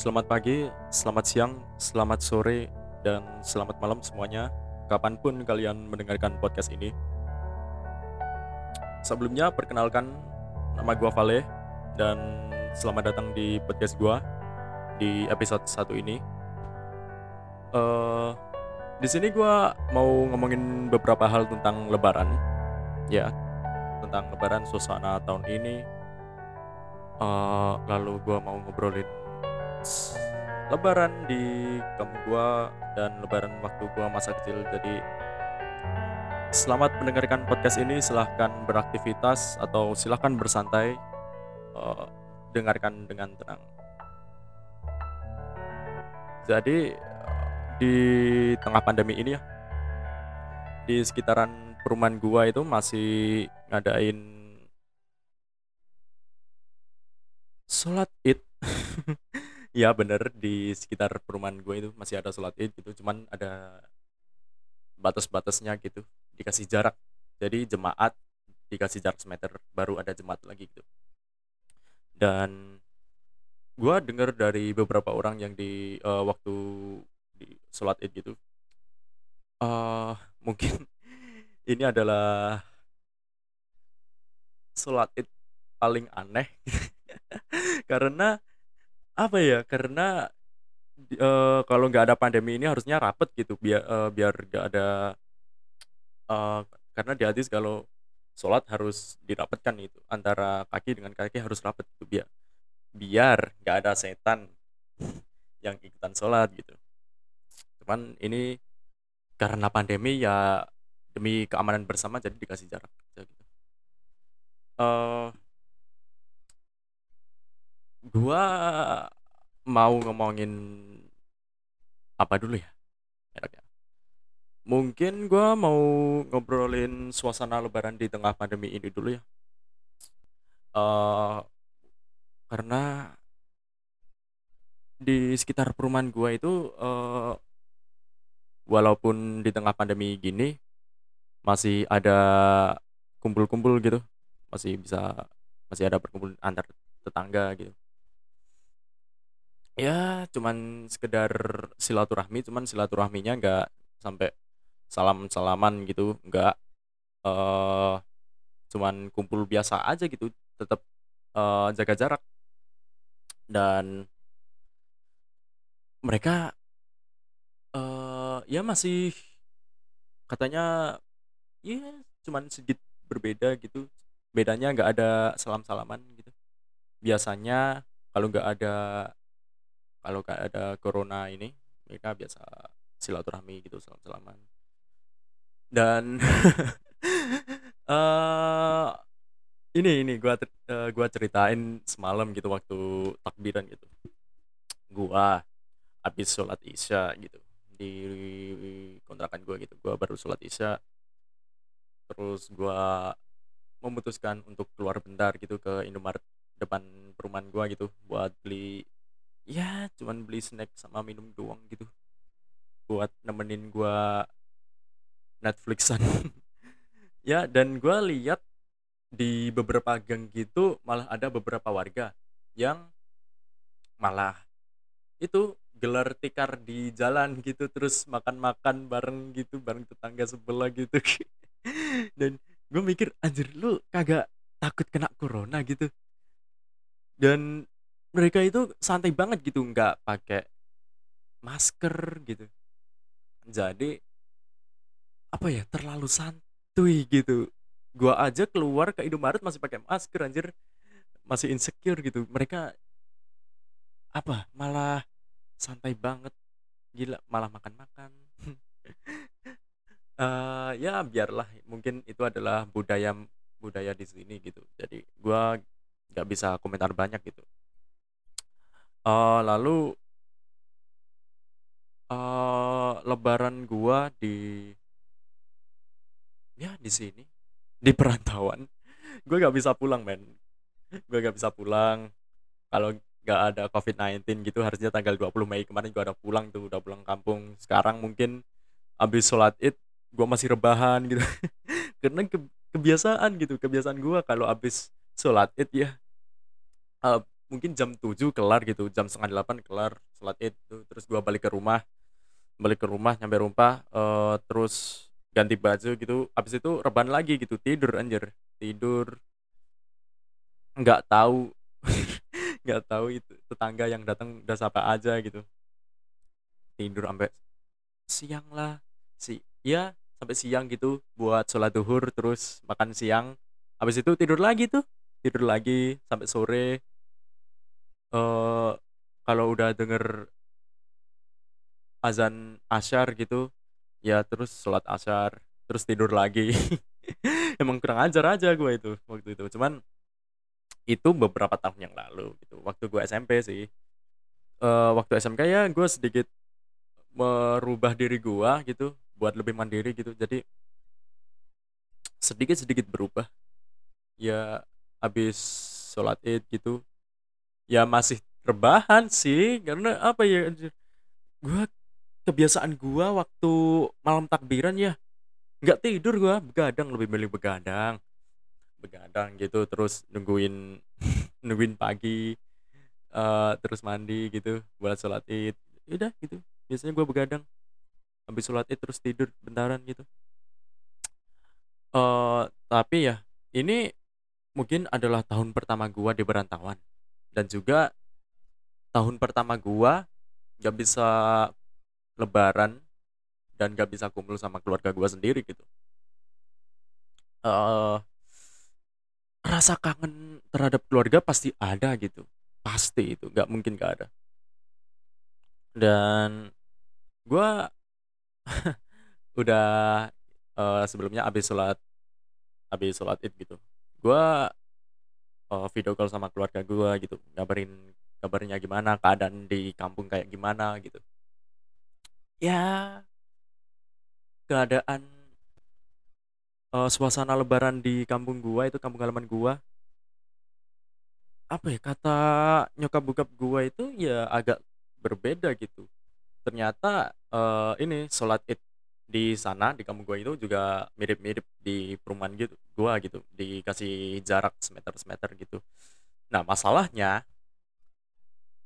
Selamat pagi, selamat siang, selamat sore, dan selamat malam semuanya. Kapan pun kalian mendengarkan podcast ini. Sebelumnya perkenalkan nama gua Vale dan selamat datang di podcast gua di episode 1 ini. Eh di sini gua mau ngomongin beberapa hal tentang lebaran. Ya, tentang lebaran suasana tahun ini. Eh lalu gua mau ngobrolin lebaran di kampung gua dan lebaran waktu gua masa kecil. Jadi selamat mendengarkan podcast ini. Silahkan beraktivitas atau silahkan bersantai. Eh, dengarkan dengan tenang. Jadi di tengah pandemi ini ya, di sekitaran perumahan gua itu masih ngadain sholat id. ya bener di sekitar perumahan gue itu masih ada sholat id gitu, cuman ada batas-batasnya gitu, dikasih jarak. Jadi jemaat dikasih jarak semeter, baru ada jemaat lagi gitu. Dan gua dengar dari beberapa orang yang di eh, waktu di sholat id gitu, eh mungkin ini adalah sholat id paling aneh karena apa ya karena eh, kalau nggak ada pandemi ini harusnya rapet gitu biar eh, biar nggak ada eh, karena di hadis kalau sholat harus dirapetkan itu antara kaki dengan kaki harus rapet gitu biar biar nggak ada setan yang ikutan sholat gitu. Cuman ini karena pandemi ya demi keamanan bersama jadi dikasih jarak gitu. Eh gua mau ngomongin apa dulu ya? Enaknya. Mungkin gua mau ngobrolin suasana lebaran di tengah pandemi ini dulu ya. Eh karena di sekitar perumahan gua itu eh walaupun di tengah pandemi gini masih ada kumpul-kumpul gitu. Masih bisa masih ada perkumpulan antar tetangga gitu ya cuman sekedar silaturahmi cuman silaturahminya nggak sampai salam-salaman gitu nggak eh cuman kumpul biasa aja gitu tetap eh, jaga jarak. Dan mereka eh ya masih katanya ya cuman sedikit berbeda gitu. Bedanya nggak ada salam-salaman gitu. Biasanya kalau nggak ada kalau nggak ada corona ini mereka biasa silaturahmi gitu salam-salaman. Dan eh ini ini gua eh, gua ceritain semalam gitu waktu takbiran gitu. Gua habis sholat isya gitu di kontrakan gua gitu. Gua baru sholat isya terus gua memutuskan untuk keluar bentar gitu ke Indomaret depan perumahan gua gitu buat beli ya cuman beli snack sama minum doang gitu. Buat nemenin gua Netflixan. Ya dan gua lihat di beberapa gang gitu malah ada beberapa warga yang malah itu gelar tikar di jalan gitu terus makan-makan bareng gitu bareng tetangga sebelah gitu. Dan gue mikir anjir lu kagak takut kena corona gitu? Dan mereka itu santai banget gitu nggak pakai masker gitu. Jadi apa ya terlalu santuy gitu. Gua aja keluar ke Indomaret masih pakai masker anjir. Masih insecure gitu. Mereka apa malah santai banget. Gila malah makan-makan. Eh, ya biarlah mungkin itu adalah budaya budaya di sini gitu. Jadi gua nggak bisa komentar banyak gitu Eh, lalu eh lebaran gua di ya di sini. Di perantauan. Gue nggak bisa pulang men. Gue nggak bisa pulang. Kalau nggak ada COVID-19 gitu harusnya tanggal 20 Mei kemarin gue udah pulang tuh udah pulang kampung. Sekarang mungkin habis sholat id gue masih rebahan gitu. Karena ke- kebiasaan gitu kebiasaan gue kalau habis sholat id ya mungkin jam 7.00 kelar gitu, jam 7.30 kelar sholat Id tuh, terus gua balik ke rumah balik ke rumah, nyampe rumah, eee, terus ganti baju gitu, habis itu rebahan lagi gitu, tidur anjir, tidur. Nggak tahu. Nggak tahu itu tetangga yang datang udah siapa aja gitu. Tidur ampe siang lah, si ya sampai siang gitu buat sholat duhur, terus makan siang, habis itu tidur lagi tuh, tidur lagi sampai sore. Eee, kalau udah denger azan asyar gitu, ya terus sholat asyar, terus tidur lagi. Emang kurang ajar aja gua itu, waktu itu. Cuman itu beberapa tahun yang lalu gitu, waktu gua SMP sih. Eee, waktu SMK ya gua sedikit merubah diri gua gitu, buat lebih mandiri gitu, jadi sedikit-sedikit berubah. Ya habis sholat Id gitu, ya masih rebahan sih, karena apa ya, gua kebiasaan gua waktu malam takbiran ya, nggak tidur gua, begadang, lebih milih begadang. Begadang gitu, terus nungguin nungguin pagi, eee, terus mandi gitu buat sholat Id, ya udah gitu, biasanya gua begadang. Habis sholat Id terus tidur bentaran gitu. Eee, tapi ya, ini mungkin adalah tahun pertama gua di perantauan, dan juga tahun pertama gua nggak bisa lebaran dan nggak bisa kumpul sama keluarga gua sendiri gitu. Eee, rasa kangen terhadap keluarga pasti ada gitu, pasti itu, nggak mungkin nggak ada. Dan gua udah, eee, sebelumnya habis sholat habis sholat Id gitu, gua, eee, video call sama keluarga gua gitu, ngabarin kabarnya gimana, keadaan di kampung kayak gimana gitu. Ya keadaan eee, suasana lebaran di kampung gua itu, kampung halaman gua apa ya, kata nyokap bokap gua itu ya agak berbeda gitu. Ternyata, eee, ini sholat Id di sana, di kampung gua itu juga mirip-mirip di perumahan gitu gua gitu, dikasih jarak semeter-semeter gitu. Nah masalahnya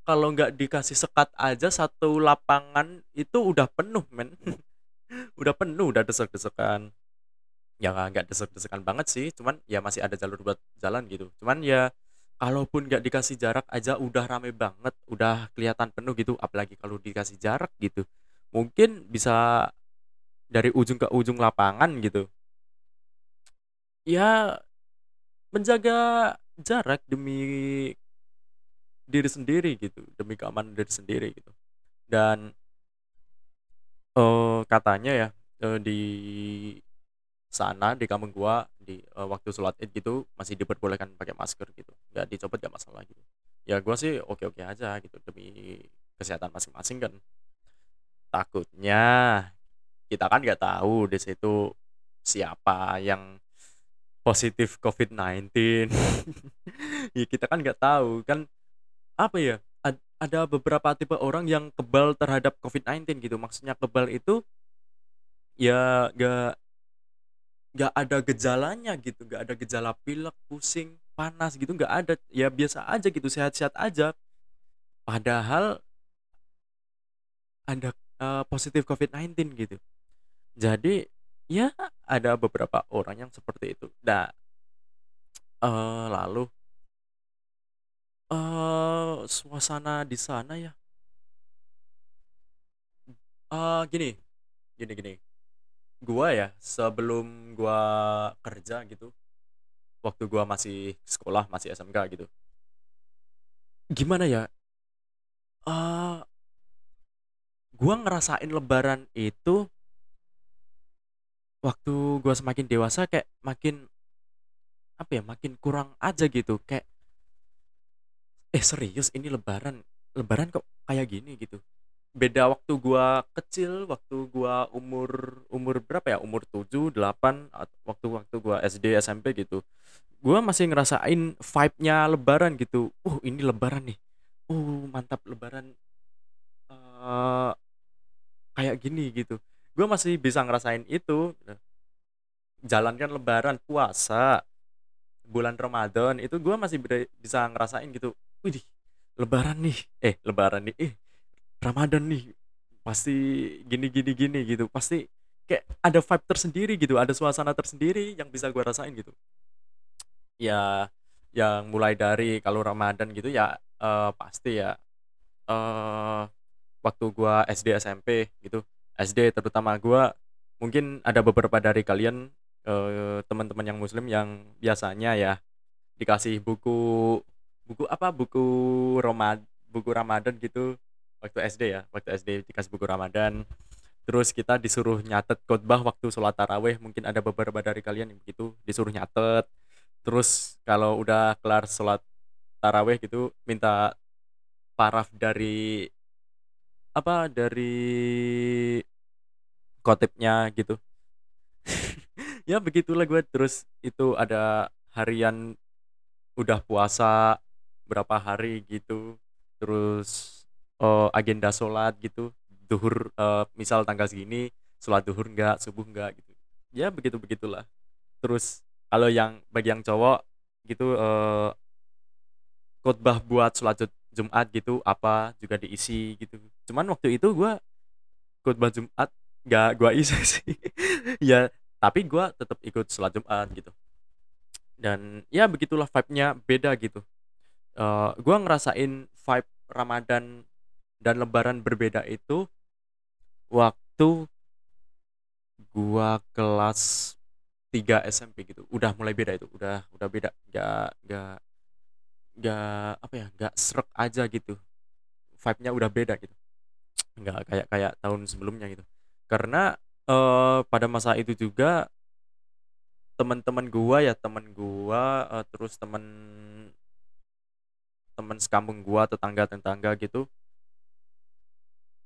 kalau nggak dikasih sekat aja, satu lapangan itu udah penuh men, udah penuh, udah desek-desekan. Ya nggak desek-desekan banget sih, cuman ya masih ada jalur buat jalan gitu. Cuman ya kalaupun nggak dikasih jarak aja udah rame banget, udah kelihatan penuh gitu, apalagi kalau dikasih jarak gitu, mungkin bisa dari ujung ke ujung lapangan gitu. Ya menjaga jarak demi diri sendiri gitu, demi keamanan diri sendiri gitu. Dan eee, katanya ya, eee, di sana, di kampung gua, di eee, waktu sholat Id gitu, masih diperbolehkan pakai masker gitu, nggak dicopot nggak masalah gitu. Ya gua sih oke-oke aja gitu, demi kesehatan masing-masing kan. Takutnya kita kan nggak tahu di situ siapa yang positif COVID-19. Ya kita kan nggak tahu, kan apa ya, ad ada beberapa tipe orang yang kebal terhadap COVID-19 gitu, maksudnya kebal itu ya nggak nggak ada gejalanya gitu, nggak ada gejala pilek, pusing, panas gitu, nggak ada, ya biasa aja gitu, sehat-sehat aja. Padahal ada, eee, positif COVID-19 gitu. Jadi, ya ada beberapa orang yang seperti itu. Nah, eee, lalu eee, suasana di sana ya? Eee, gini, gini gini, gua ya sebelum gua kerja gitu, waktu gua masih sekolah, masih SMK gitu. Gimana ya, eee gua ngerasain lebaran itu waktu gua semakin dewasa kayak makin apa ya, makin kurang aja gitu, kayak "Eh serius ini lebaran? Lebaran kok kayak gini?" Gitu. Beda waktu gua kecil, waktu gua umur umur berapa ya, umur 7, 8, at waktu-waktu gua SD, SMP gitu, gua masih ngerasain vibe-nya lebaran gitu, "Uh ini lebaran nih, uh mantap lebaran" eee, kayak gini gitu. Gua masih bisa ngerasain itu, gitu. Jalankan lebaran, puasa, bulan Ramadan, itu gua masih bisa ngerasain gitu, "Widih lebaran nih eh lebaran nih eh Ramadan nih pasti gini gini gini gitu. Pasti kayak ada vibe tersendiri gitu ada suasana tersendiri yang bisa gue rasain gitu. Ya yang mulai dari kalau Ramadan gitu ya eh, pasti ya eh waktu gua SD SMP gitu SD terutama gua mungkin ada beberapa dari kalian eh, teman-teman yang muslim yang biasanya ya dikasih buku buku apa? Buku Roma buku Ramadan gitu waktu SD ya waktu SD dikasih buku Ramadan. Terus kita disuruh nyatet khotbah waktu sholat taraweh mungkin ada beberapa dari kalian yang begitu disuruh nyatet. Terus kalau udah kelar sholat taraweh gitu minta paraf dari apa dari kotipnya gitu. Ya begitulah gue. Terus itu ada harian udah puasa berapa hari gitu. Terus eh, agenda sholat gitu. Duhur eh, misal tanggal segini sholat duhur enggak subuh enggak gitu. Ya begitu begitulah. Terus kalau yang bagi yang cowok gitu eh, khotbah buat sholat Jumat gitu apa juga diisi gitu. Cuman waktu itu gua khotbah Jumat nggak gua isi sih. Ya tapi gua tetap ikut sholat Jumat gitu. Dan ya begitulah vibe-nya beda gitu. Eh gua ngerasain vibe Ramadan dan Lebaran berbeda itu waktu gua kelas 3 SMP gitu. Udah mulai beda itu udah udah beda. Nggak nggak nggak apa ya nggak serak aja gitu. Vibe-nya udah beda gitu. Nggak kayak kayak tahun sebelumnya gitu. Karena eh pada masa itu juga teman-teman gua ya teman gua eh, terus teman teman sekampung gua tetangga-tetangga gitu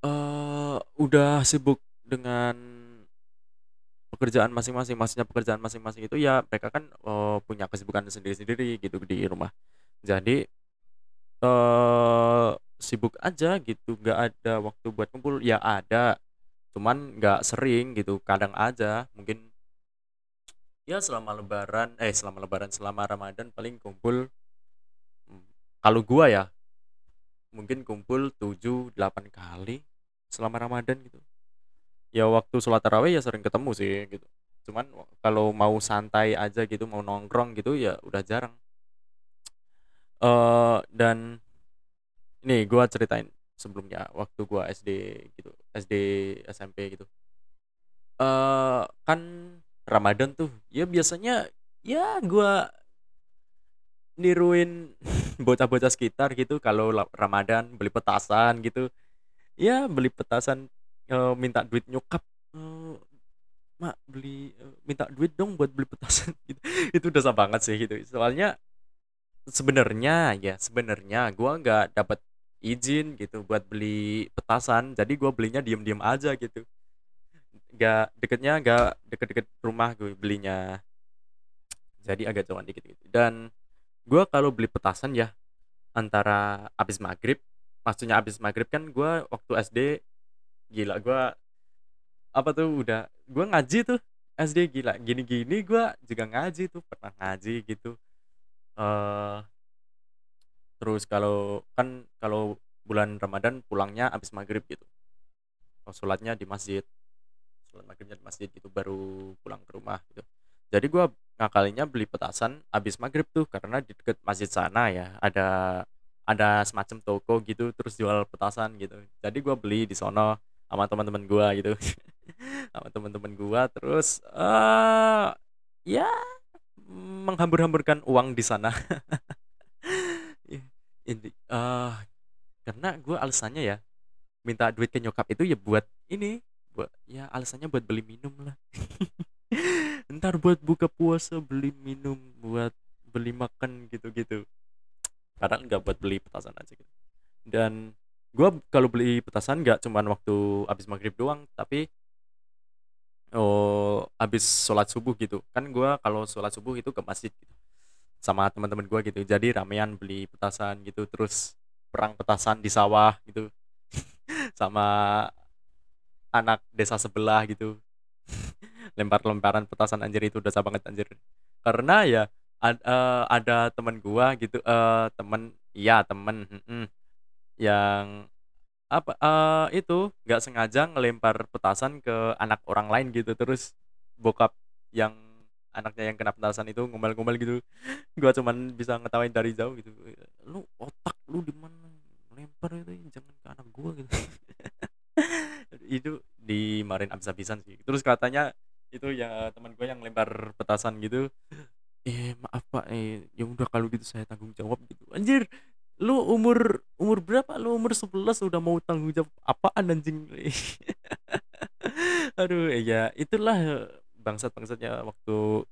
eh udah sibuk dengan pekerjaan masing-masing. Maksudnya pekerjaan masing-masing itu ya mereka kan eh, punya kesibukan sendiri-sendiri gitu di rumah jadi eh sibuk aja gitu nggak ada waktu buat kumpul ya ada cuman nggak sering gitu kadang aja. Mungkin ya selama lebaran eh selama lebaran selama Ramadan paling kumpul mm, kalau gua ya mungkin kumpul 7 8 kali selama Ramadan gitu. Ya waktu sholat tarawih ya sering ketemu sih gitu. Cuman kalau mau santai aja gitu mau nongkrong gitu ya udah jarang eh dan ini gua ceritain sebelumnya waktu gua SD gitu SD SMP gitu. Eh kan Ramadan tuh ya biasanya ya gua niruin bocah-bocah sekitar gitu. Kalau la- Ramadan beli petasan gitu ya beli petasan eh, minta duit nyokap eh, mak beli eh, minta duit dong buat beli petasan. Gitu. Itu dosa banget sih gitu. Soalnya sebenarnya ya sebenarnya gua nggak dapat izin gitu buat beli petasan. Jadi gua belinya diem-diem aja gitu. Nggak deketnya nggak deket-deket rumah gue belinya. Jadi agak jauhan dikit gitu. Dan gua kalau beli petasan ya antara abis maghrib maksudnya abis maghrib kan gua waktu SD gila gua apa tuh udah gua ngaji tuh SD gila. Gini-gini gua juga ngaji tuh pernah ngaji gitu eh terus kalau kan kalau bulan Ramadan pulangnya abis maghrib gitu. Oh, sholatnya di masjid. Sholat maghribnya di masjid gitu baru pulang ke rumah gitu. Jadi gua ngakalinya beli petasan abis maghrib tuh karena di deket masjid sana ya ada ada semacam toko gitu terus jual petasan gitu. Jadi gua beli di sono sama teman-teman gua gitu. Sama teman-teman gua terus eh ya menghambur-hamburkan uang di sana. Ini eh karena gue alasannya ya minta duit ke nyokap itu ya buat ini buat ya alasannya buat beli minum lah. Ntar buat buka puasa beli minum buat beli makan gitu-gitu. Padahal nggak buat beli petasan aja gitu. Dan gue kalau beli petasan nggak cuman waktu abis maghrib doang tapi oh abis sholat subuh gitu. Kan gue kalau sholat subuh itu ke masjid gitu sama teman-teman gue gitu. Jadi ramean beli petasan gitu terus perang petasan di sawah gitu. Sama anak desa sebelah gitu. Lempar-lemparan petasan anjir itu dosa banget anjir. Karena ya ad- eh, ada teman gua gitu eh temen iya temen mm-mm. yang apa, eee, itu nggak sengaja ngelempar petasan ke anak orang lain gitu, terus bokap yang anaknya yang kena petasan itu ngomel-ngomel gitu. Gua cuman bisa ngetawain dari jauh gitu, "Lu otak lu di mana? Lempar itu jangan ke anak gua," gitu. Itu dimarahin habis-habisan sih. Terus katanya itu ya teman gue yang lempar petasan gitu, "Eh, maaf Pak, eh, ya udah kalau gitu saya tanggung jawab," gitu. Anjir, lu umur umur berapa? Lu umur 11 udah mau tanggung jawab apaan anjing? Aduh, ya itulah bangsat-bangsatnya waktu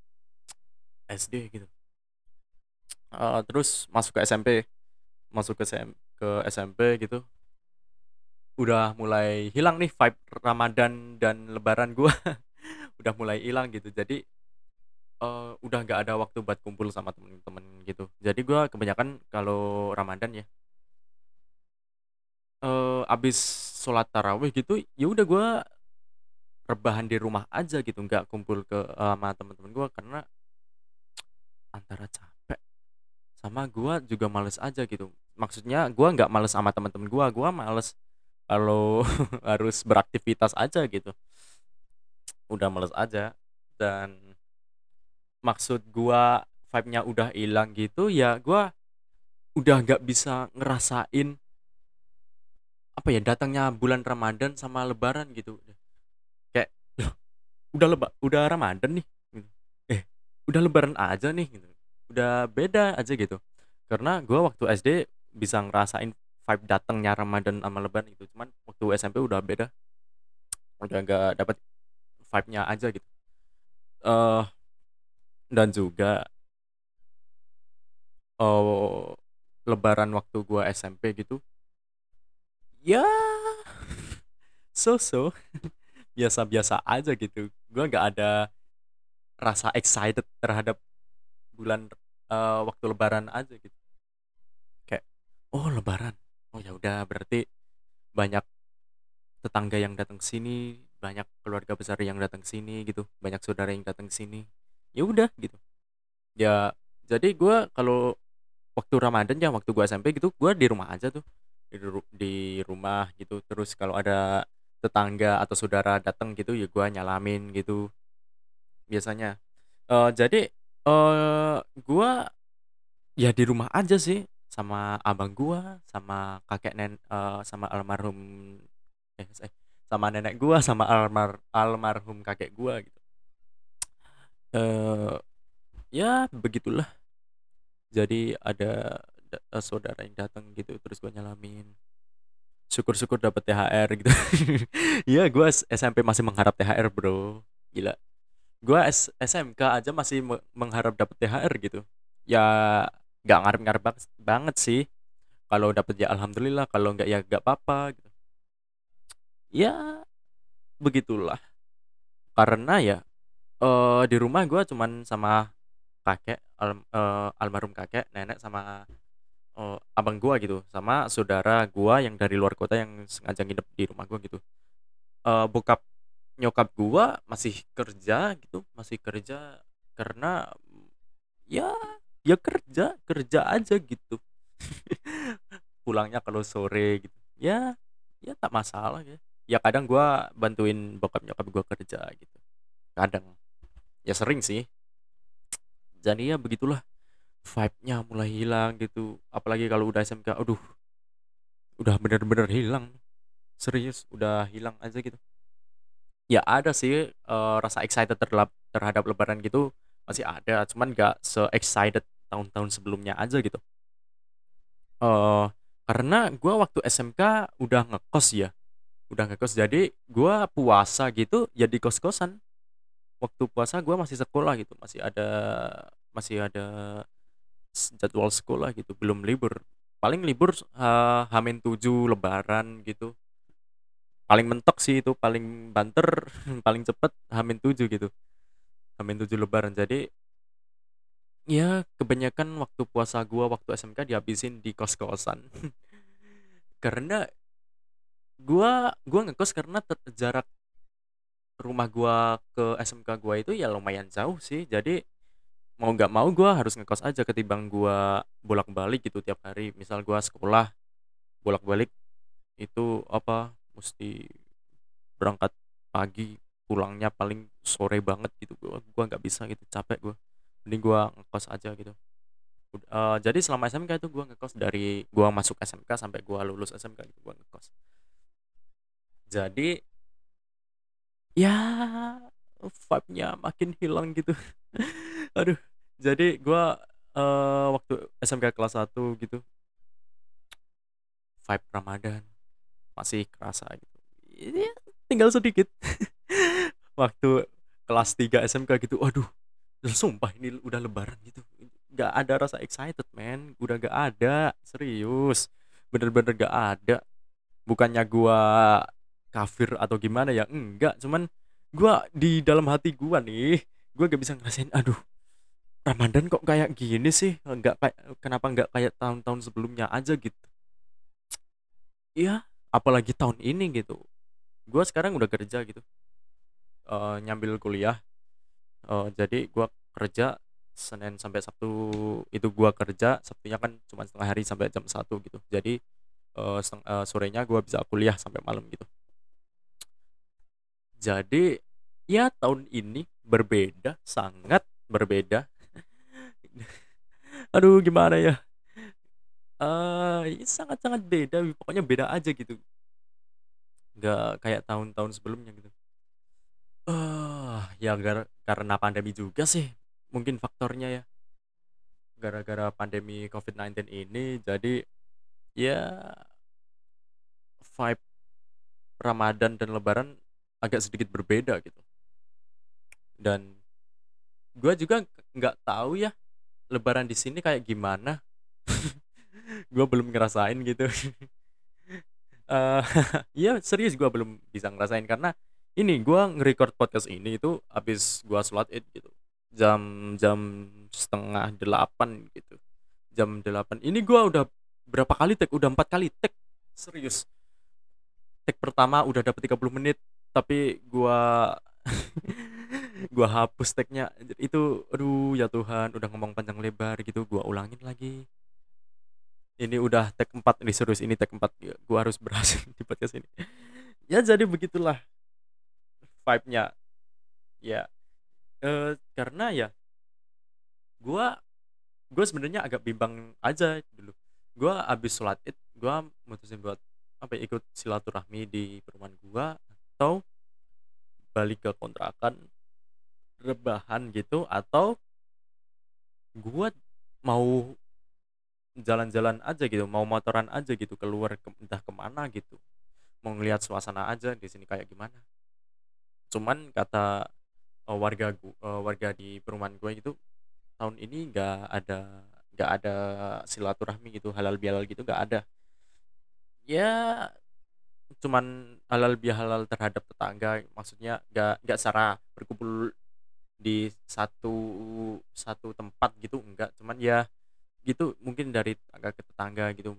SD gitu. Heeh, terus masuk ke SMP, masuk ke SM ke SMP gitu udah mulai hilang nih vibe Ramadan dan lebaran gua, udah mulai hilang gitu. Jadi, eee, udah nggak ada waktu buat kumpul sama temen-temen gitu. Jadi gua kebanyakan kalau Ramadan ya eee, habis sholat tarawih gitu, ya udah gua rebahan di rumah aja gitu, nggak kumpul ke eee, sama temen-temen gua karena antara capek sama gua juga males aja gitu. Maksudnya gua nggak males sama temen-temen gua, gua males kalau harus beraktivitas aja gitu. Udah males aja dan maksud gua vibe-nya udah hilang gitu, ya gua udah nggak bisa ngerasain apa ya, datangnya bulan Ramadan sama lebaran gitu. Kayak, "Loh, udah leba udah Ramadan nih," gitu. "Eh, udah lebaran aja nih," gitu. Udah beda aja gitu. Karena gua waktu SD bisa ngerasain vibe datangnya Ramadan sama lebaran gitu, cuman waktu SMP udah beda. Udah nggak dapet vibe-nya aja gitu. Eee, dan juga eee, lebaran waktu gua SMP gitu ya so-so, biasa-biasa aja gitu. Gua nggak ada rasa excited terhadap bulan eee, waktu lebaran aja gitu. Kayak, "Oh lebaran, oh ya udah berarti banyak tetangga yang datang sini, banyak keluarga besar yang datang sini gitu, banyak saudara yang datang sini." Ya udah gitu. Ya jadi gua kalau waktu Ramadan ya waktu gua SMP gitu, gua di rumah aja tuh. Di ru di rumah gitu, terus kalau ada tetangga atau saudara datang gitu, ya gua nyalamin gitu, biasanya. Eee, jadi, eee, gua ya di rumah aja sih, sama abang gua, sama kakek nen eee, sama almarhum eh eh, sama nenek gua, sama almar almarhum kakek gua gitu. Eee, ya begitulah. Jadi ada eee, saudara yang datang gitu, terus gua nyalamin. Syukur-syukur dapet THR gitu. Iya, gua s SMP masih mengharap THR Bro, gila. Gua S SMK aja masih me mengharap dapet THR gitu. Ya nggak ngarep-ngarep banget sih. Kalau dapet ya alhamdulillah, kalau nggak ya nggak papa gitu. Ya, begitulah. Karena ya, eee, di rumah gua cuman sama kakek, alm eee, almarhum kakek, nenek, sama, eee, abang gua gitu, sama saudara gua yang dari luar kota yang sengaja nginep di rumah gua gitu. Eee, bokap nyokap gua masih kerja gitu, masih kerja karena ya ya kerja, kerja aja gitu. Pulangnya kalau sore gitu. Ya ya tak masalah ya. Ya kadang gua bantuin bokap nyokap gua kerja gitu, kadang. Ya sering sih. Jadi ya begitulah, vibe-nya mulai hilang gitu, apalagi kalau udah SMK, aduh, udah bener-bener hilang, serius udah hilang aja gitu. Ya ada sih, eee, rasa excited terlap terhadap lebaran gitu masih ada, cuman nggak se-excited tahun-tahun sebelumnya aja gitu. Eee, karena gua waktu SMK udah ngekos ya, udah ngekos, jadi gua puasa gitu ya di kos-kosan. Waktu puasa gua masih sekolah gitu, masih ada masih ada jadwal sekolah gitu, belum libur. Paling libur, eee, H-7 lebaran gitu. Paling mentok sih itu, paling banter, paling cepet H-7 gitu, H-7 lebaran. Jadi ya kebanyakan waktu puasa gua waktu SMK dihabisin di kos-kosan. Karena gua gua ngekos karena jarak rumah gua ke SMK gua itu ya lumayan jauh sih. Jadi mau nggak mau gua harus ngekos aja ketimbang gua bolak-balik gitu tiap hari. Misal gua sekolah bolak-balik itu apa mesti berangkat pagi pulangnya paling sore banget gitu. Gua gua nggak bisa gitu capek gua. Mending gua ngekos aja gitu. Eh, jadi selama SMK itu gua ngekos dari gua masuk SMK sampai gua lulus SMK gitu gua ngekos. Jadi ya vibe-nya makin hilang gitu aduh jadi gua eh, waktu SMK kelas satu gitu vibe Ramadan masih kerasa gitu. Ya, tinggal sedikit. Waktu kelas 3 SMK gitu aduh sumpah ini udah lebaran gitu. Nggak ada rasa excited man. Udah nggak ada serius. Bener-bener nggak ada. Bukannya gua kafir atau gimana ya? Enggak cuman gua di dalam hati gua nih gua gak bisa ngerasain aduh Ramadan kok kayak gini sih? Nggak kayak kenapa nggak kayak tahun-tahun sebelumnya aja gitu? Iya apalagi tahun ini gitu. Gua sekarang udah kerja gitu. Eh, nyambil kuliah. Eh, jadi gua kerja Senin sampai Sabtu itu gua kerja Sabtunya kan cuma setengah hari sampai jam satu gitu. Jadi seteng- eh, sorenya gua bisa kuliah sampai malam gitu. Jadi ya tahun ini berbeda sangat berbeda aduh gimana ya? Eh sangat-sangat beda pokoknya beda aja gitu. Nggak kayak tahun-tahun sebelumnya gitu. Eh ya gar- karena pandemi juga sih mungkin faktornya ya. Gara-gara pandemi COVID-19 ini jadi ya vibe Ramadan dan Lebaran agak sedikit berbeda gitu. Dan gua juga nggak tahu ya Lebaran di sini kayak gimana? Gua belum ngerasain gitu. Eh iya serius gua belum bisa ngerasain karena ini gua nge-record podcast ini itu habis gua sholat id gitu. Jam jam setengah delapan gitu. Jam delapan. Ini gua udah berapa kali tag udah empat kali tag serius. Tag pertama udah dapet 30 menit tapi gua gua hapus tagnya. Itu aduh ya Tuhan udah ngomong panjang lebar gitu gua ulangin lagi. Ini udah tag 4 ini serius ini tag 4 Ya, gua harus berhasil di podcast ini. Ya jadi begitulah vibe-nya. Ya eh, karena ya gua gue sebenarnya agak bimbang aja dulu. Gua abis sholat id gua mutusin buat apa ya, ikut silaturahmi di perumahan gua atau balik ke kontrakan rebahan gitu atau gua mau jalan-jalan aja gitu mau motoran aja gitu keluar ke, entah ke mana gitu. Mau ngelihat suasana aja di sini kayak gimana. Cuman kata eh, warga gua, eh, warga di perumahan gue itu tahun ini nggak ada nggak ada silaturahmi gitu halal bihalal gitu nggak ada. Ya cuman halal bihalal terhadap tetangga maksudnya nggak nggak secara berkumpul di satu satu tempat gitu enggak. Cuman ya gitu mungkin dari tetangga ke tetangga gitu.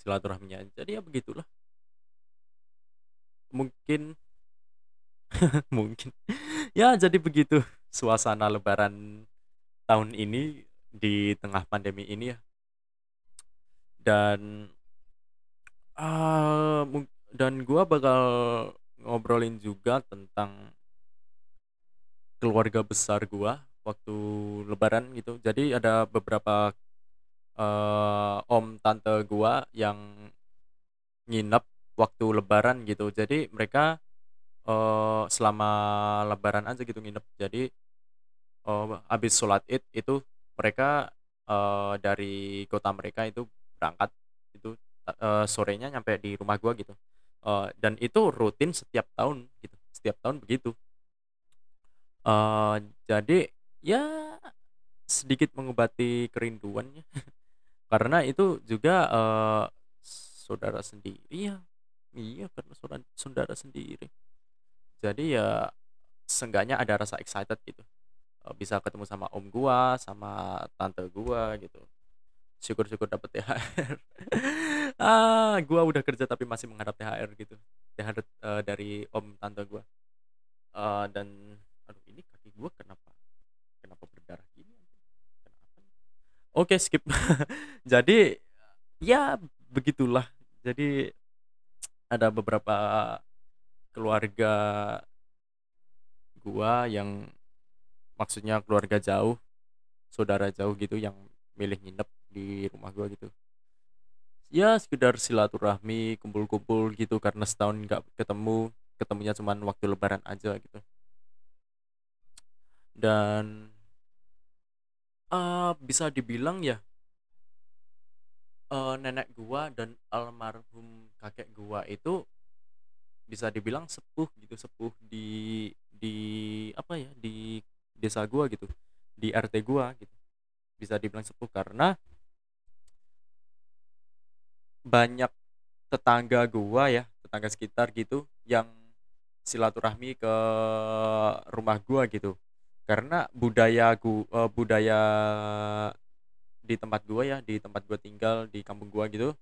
Silaturahminya jadi ya begitulah. Mungkin mungkin. Ya jadi begitu suasana lebaran tahun ini di tengah pandemi ini ya. Dan mung- dan gua bakal ngobrolin juga tentang keluarga besar gua waktu lebaran gitu. Jadi ada beberapa eh, om tante gua yang nginep waktu lebaran gitu. Jadi mereka eh, selama lebaran aja gitu nginep. Jadi eh, habis sholat id itu mereka eh, dari kota mereka itu berangkat itu eh, sorenya nyampe di rumah gua gitu. Eh, dan itu rutin setiap tahun gitu. Setiap tahun begitu eh jadi ya sedikit mengobati kerinduannya. Karena itu juga eh, saudara sendiri ya. Iya karena saudara, saudara sendiri. Jadi ya seenggaknya ada rasa excited gitu. Eh, bisa ketemu sama om gua sama tante gua gitu. Syukur-syukur dapet THR ah gua udah kerja tapi masih mengharap THR gitu. THR eh, dari om tante gua. Eh, dan gua kenapa kenapa berdarah gini kenapa oke skip. Jadi ya begitulah. Jadi ada beberapa keluarga gua yang maksudnya keluarga jauh saudara jauh gitu yang milih nginep di rumah gua gitu. Ya sekedar silaturahmi kumpul-kumpul gitu karena setahun nggak ketemu ketemunya cuman waktu lebaran aja gitu dan uh, bisa dibilang ya uh, nenek gua dan almarhum kakek gua itu bisa dibilang sepuh gitu sepuh di di apa ya di desa gua gitu di RT gua gitu. Bisa dibilang sepuh karena banyak tetangga gua ya tetangga sekitar gitu yang silaturahmi ke rumah gua gitu karena budaya uh, budaya di tempat gua ya di tempat gua tinggal di kampung gua gitu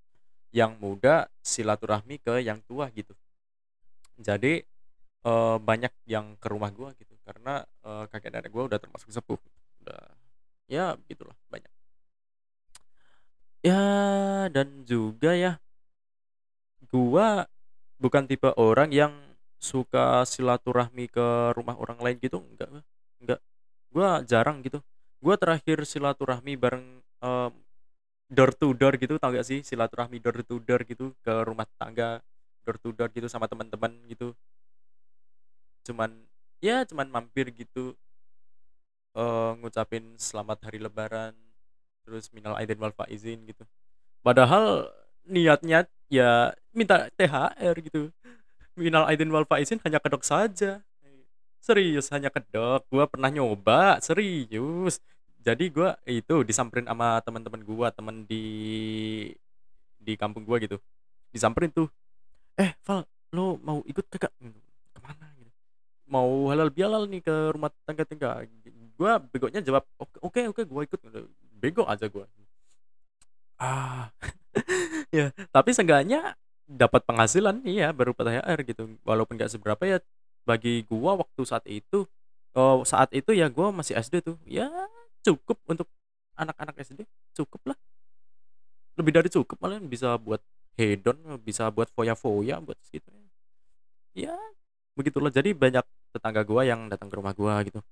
yang muda silaturahmi ke yang tua gitu. Jadi uh, banyak yang ke rumah gua gitu karena uh, kakek nenek gua udah termasuk sepuh. Udah ya begitulah banyak. Ya dan juga ya gua bukan tipe orang yang suka silaturahmi ke rumah orang lain gitu enggak enggak gua jarang gitu. Gua terakhir silaturahmi bareng um, door to door gitu tau gak sih? Silaturahmi door to door gitu ke rumah tangga door to door gitu sama teman-teman gitu. Cuman ya cuman mampir gitu. Uh, ngucapin selamat hari lebaran terus minal aidin wal faizin gitu. Padahal niatnya ya minta THR gitu. Minal aidin wal faizin hanya kedok saja serius hanya kedok. Gua pernah nyoba serius. Jadi gua itu disamperin sama teman-teman gua teman di di kampung gua gitu. Disamperin tuh. Eh Val lo mau ikut kakak ke mana? Gitu. Mau halal bihalal nih ke rumah tangga tangga gue begonya jawab oke oke oke gue ikut. Bego aja gue ah. Ya tapi seenggaknya dapat penghasilan iya berupa THR gitu. Walaupun gak seberapa ya bagi gua waktu saat itu oh, saat itu ya gua masih SD tuh. Ya cukup untuk anak-anak SD cukup lah. Lebih dari cukup malah bisa buat hedon bisa buat foya-foya buat gitu ya begitulah. Jadi banyak tetangga gua yang datang ke rumah gua gitu.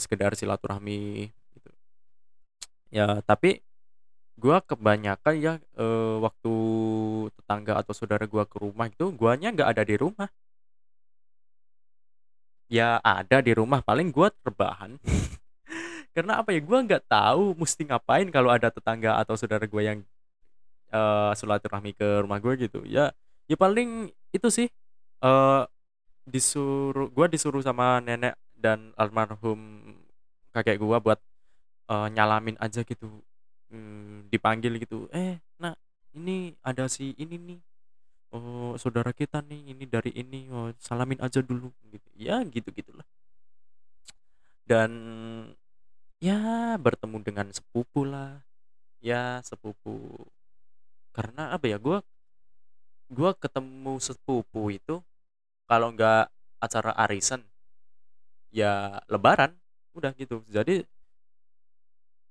Sekedar silaturahmi gitu. Ya tapi gua kebanyakan ya e, waktu tetangga atau saudara gua ke rumah itu guanya nggak ada di rumah ya ada di rumah. Paling gua terbahan. Karena apa ya? Gua nggak tahu mesti ngapain kalau ada tetangga atau saudara gua yang uh, silaturahmi ke rumah gue gitu. Ya ya paling itu sih uh, disuruh gue disuruh sama nenek dan almarhum kakek gue buat uh, nyalamin aja gitu. Hmm, dipanggil gitu. Eh nak ini ada si ini nih oh saudara kita nih ini dari ini oh salamin aja dulu gitu. Ya gitu gitulah. Dan ya bertemu dengan sepupu lah. Ya sepupu. Karena apa ya gue gue ketemu sepupu itu kalau nggak acara arisan ya lebaran udah gitu. Jadi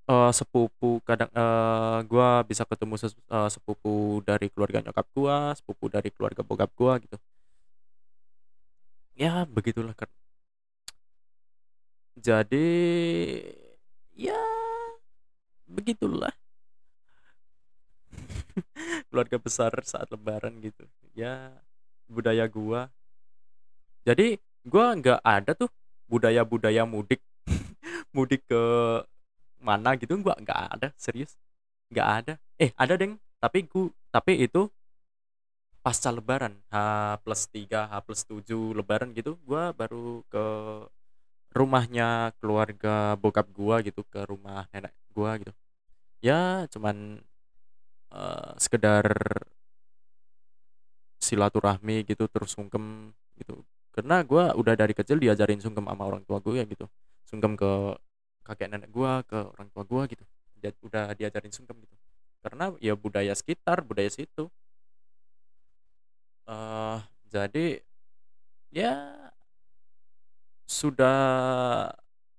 uh, sepupu kadang uh, eh, gue bisa ketemu ses, uh, sepupu dari keluarga nyokap gue sepupu dari keluarga bokap gue gitu. Ya begitulah kan jadi ya begitulah. Keluarga besar saat lebaran gitu. Ya budaya gua. Jadi gua nggak ada tuh budaya-budaya mudik. Mudik ke mana gitu gua nggak ada serius. Nggak ada. Eh ada deng. Tapi ku tapi itu pasca lebaran H plus 3 H plus 7 lebaran gitu gua baru ke rumahnya keluarga bokap gua gitu ke rumah nenek gua gitu. Ya cuman uh, sekedar silaturahmi gitu terus sungkem gitu. Karena gue udah dari kecil diajarin sungkem sama orang tua gue ya gitu. Sungkem ke kakek nenek gue ke orang tua gue gitu. Dia, udah diajarin sungkem gitu. Karena ya budaya sekitar budaya situ. Uh, jadi ya sudah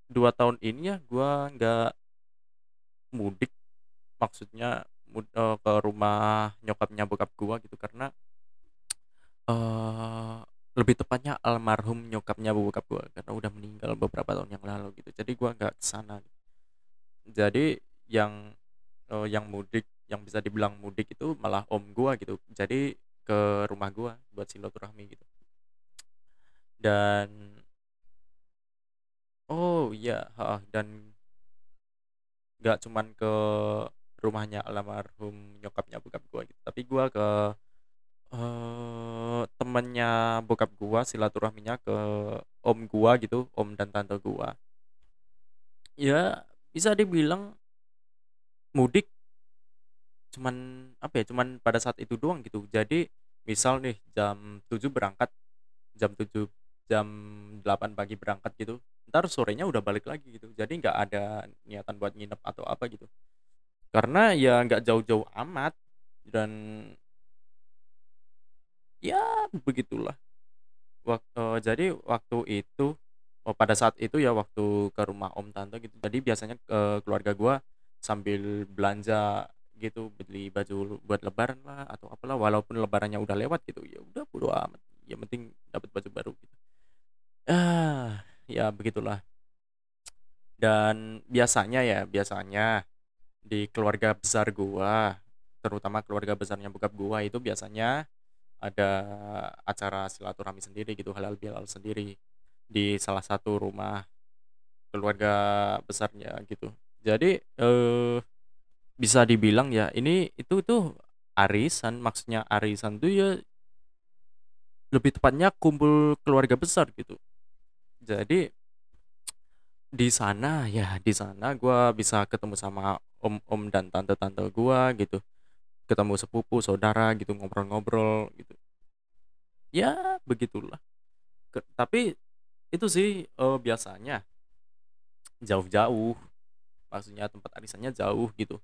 dua tahun ini ya gue nggak mudik. Maksudnya mud eee, ke rumah nyokapnya bokap gua gitu. Karena eee, lebih tepatnya almarhum nyokapnya bokap gua karena udah meninggal beberapa tahun yang lalu gitu. Jadi gua nggak ke sana. Jadi yang, eee, yang mudik yang bisa dibilang mudik itu malah om gua gitu. Jadi ke rumah gua buat silaturahmi gitu. Dan oh iya, heeh, dan nggak cuman ke rumahnya almarhum nyokapnya bokap gua gitu, tapi gua ke, eee, temennya bokap gua silaturahminya ke om gua gitu, om dan tante gua. Ya bisa dibilang mudik cuman apa ya, cuman pada saat itu doang gitu. Jadi misal nih jam 7 berangkat, jam 7 jam 8 pagi berangkat gitu, entar sorenya udah balik lagi gitu. Jadi nggak ada niatan buat nginep atau apa gitu. Karena ya nggak jauh-jauh amat dan ya begitulah. Wak eee, jadi waktu itu, oh pada saat itu ya waktu ke rumah om tante gitu, jadi biasanya, eee, keluarga gua sambil belanja gitu, beli baju buat lebaran lah atau apalah, walaupun lebarannya udah lewat gitu, ya udah bodo amat, yang penting dapat baju baru gitu. Ah, ya begitulah. Dan biasanya ya, biasanya di keluarga besar gua, terutama keluarga besarnya bokap gua itu biasanya ada acara silaturahmi sendiri gitu, halal bihalal sendiri di salah satu rumah keluarga besarnya gitu. Jadi, eee, bisa dibilang ya ini itu tuh arisan, maksudnya arisan tuh ya lebih tepatnya kumpul keluarga besar gitu. Jadi di sana ya di sana gua bisa ketemu sama om-om dan tante-tante gua gitu, ketemu sepupu, saudara gitu, ngobrol-ngobrol gitu. Ya begitulah. Ke tapi itu sih, eee, biasanya jauh-jauh, maksudnya tempat arisannya jauh gitu.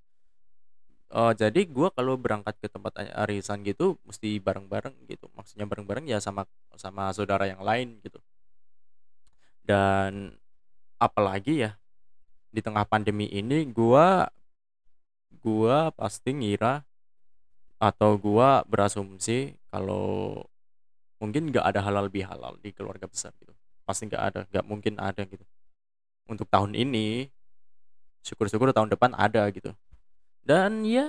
Eee, jadi gua kalau berangkat ke tempat arisan gitu mesti bareng-bareng gitu, maksudnya bareng-bareng ya sama sama saudara yang lain gitu. Dan apalagi ya, di tengah pandemi ini gua gua pasti ngira atau gua berasumsi kalau mungkin nggak ada halal bihalal di keluarga besar gitu. Pasti nggak ada, nggak mungkin ada gitu. Untuk tahun ini, syukur-syukur tahun depan ada gitu. Dan ya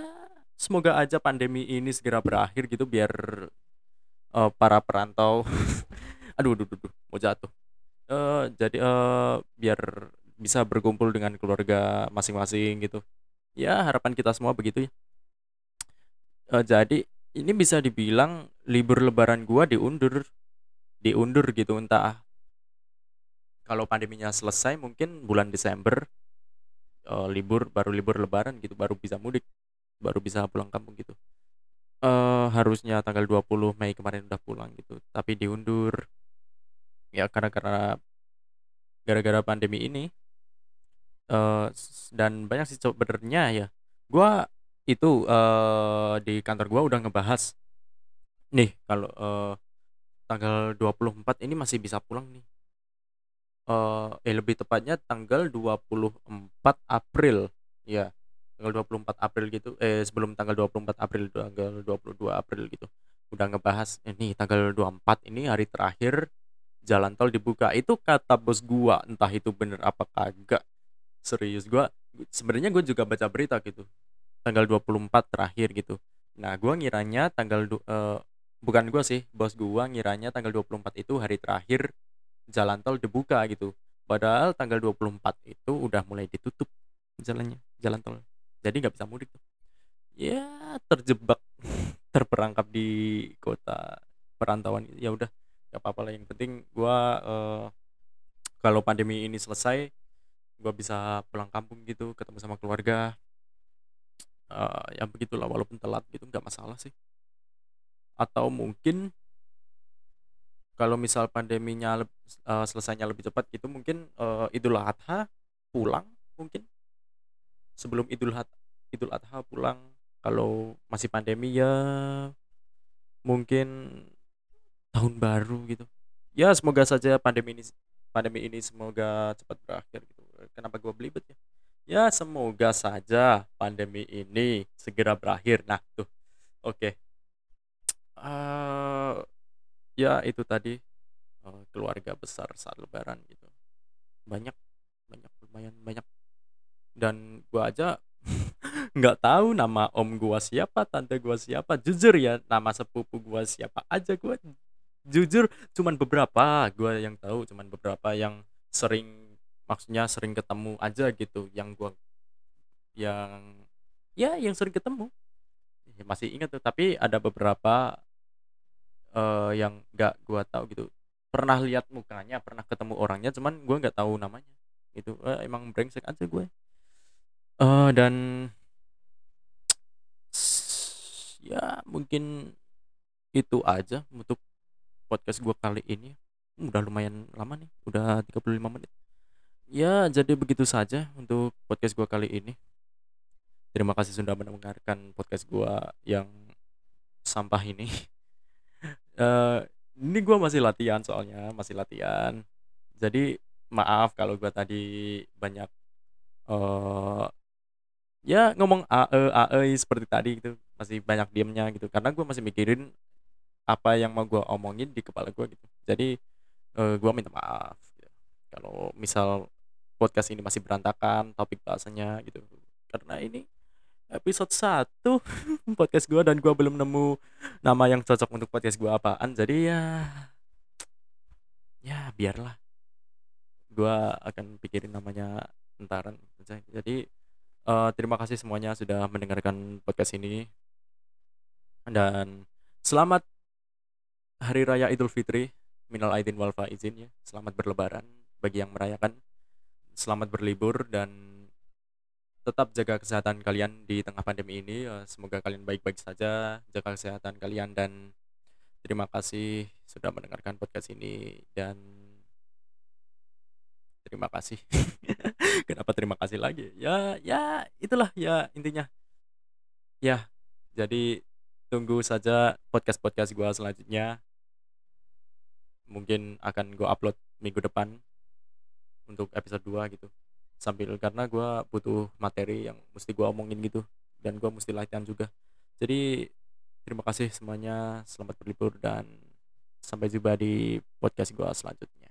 semoga aja pandemi ini segera berakhir gitu biar, eee, para perantau aduh duh duh duh, mau jatuh. Eee, jadi, eee, biar bisa berkumpul dengan keluarga masing-masing gitu. Ya harapan kita semua begitu ya. Eee, jadi ini bisa dibilang libur lebaran gua diundur diundur gitu, entah kalau pandeminya selesai mungkin bulan Desember, eee, libur baru libur lebaran gitu, baru bisa mudik, baru bisa pulang kampung gitu. Eee, harusnya tanggal 20 Mei kemarin udah pulang gitu, tapi diundur. Ya karena karena gara-gara pandemi ini. S dan banyak sih sebenarnya ya. Gua itu, eee, di kantor gua udah ngebahas nih kalau, eee, tanggal 24 ini masih bisa pulang nih. Eee, eh lebih tepatnya tanggal 24 April, ya tanggal 24 April gitu, eh sebelum tanggal 24 April, tanggal 22 April gitu. Udah ngebahas, "Ini tanggal 24 ini hari terakhir jalan tol dibuka." Itu kata bos gua, entah itu bener apa kagak. Serius gua sebenarnya gua juga baca berita gitu, tanggal 24 terakhir gitu. Nah gua ngiranya tanggal eee, bukan gua sih, bos gua ngiranya tanggal 24 itu hari terakhir jalan tol dibuka gitu. Padahal tanggal 24 itu udah mulai ditutup jalannya, jalan tol. Jadi nggak bisa mudik tuh. Ya terjebak, terperangkap di kota perantauan, ya udah nggak apa-apa lah yang penting gua, eee, kalau pandemi ini selesai, gua bisa pulang kampung gitu, ketemu sama keluarga. Eee, ya begitulah walaupun telat gitu nggak masalah sih. Atau mungkin kalau misal pandeminya eee, selesainya lebih cepat gitu mungkin, eee, Idul Adha pulang mungkin. Sebelum Idul had Idul Adha pulang, kalau masih pandemi ya mungkin tahun baru gitu. Ya semoga saja pandemi ini pandemi ini semoga cepat berakhir gitu. Kenapa gua belibet ya? Ya semoga saja pandemi ini segera berakhir. Nah tuh, oke. Eee, ya itu tadi, eee, keluarga besar saat lebaran gitu. Banyak banyak, lumayan banyak. Dan gua aja nggak tahu nama om gua siapa, tante gua siapa, jujur ya nama sepupu gua siapa aja gua jujur cuman beberapa gua yang tahu, cuman beberapa yang sering maksudnya sering ketemu aja gitu, yang gua yang ya yang sering ketemu. Ya masih ingat tuh, tapi ada beberapa, eee, yang nggak gua tahu gitu. Pernah lihat mukanya, pernah ketemu orangnya, cuman gua nggak tahu namanya, gitu. Eee, emang brengsek aja gue. Eee, dan ya mungkin itu aja untuk podcast gua kali ini. Udah lumayan lama nih, udah 35 menit. Ya, jadi begitu saja untuk podcast gua kali ini. Terima kasih sudah mendengarkan podcast gua yang sampah ini. Eee, ini gua masih latihan soalnya, masih latihan. Jadi maaf kalau gua tadi banyak, eee, ya ngomong "ae aei" seperti tadi gitu, masih banyak diamnya gitu, karena gua masih mikirin apa yang mau gua omongin di kepala gua gitu. Jadi, eee, gua minta maaf gitu, kalau misal podcast ini masih berantakan topik bahasanya gitu. Karena ini episode 1 podcast gua dan gua belum nemu nama yang cocok untuk podcast gua apaan, jadi ya ya biarlah. Gua akan pikirin namanya entaran. Jadi, eee, terima kasih semuanya sudah mendengarkan podcast ini. Dan selamat Hari Raya Idul Fitri, minal aidin wal faizin ya. Selamat berlebaran bagi yang merayakan. Selamat berlibur dan tetap jaga kesehatan kalian di tengah pandemi ini, eee, semoga kalian baik-baik saja, jaga kesehatan kalian dan terima kasih sudah mendengarkan podcast ini dan terima kasih. Kenapa terima kasih lagi? Ya ya itulah ya intinya. Ya, jadi tunggu saja podcast-podcast gua selanjutnya. Mungkin akan gua upload minggu depan untuk episode 2 gitu. Sambil karena gua butuh materi yang mesti gua omongin gitu dan gua mesti latihan juga. Jadi terima kasih semuanya, selamat berlibur dan sampai jumpa di podcast gua selanjutnya.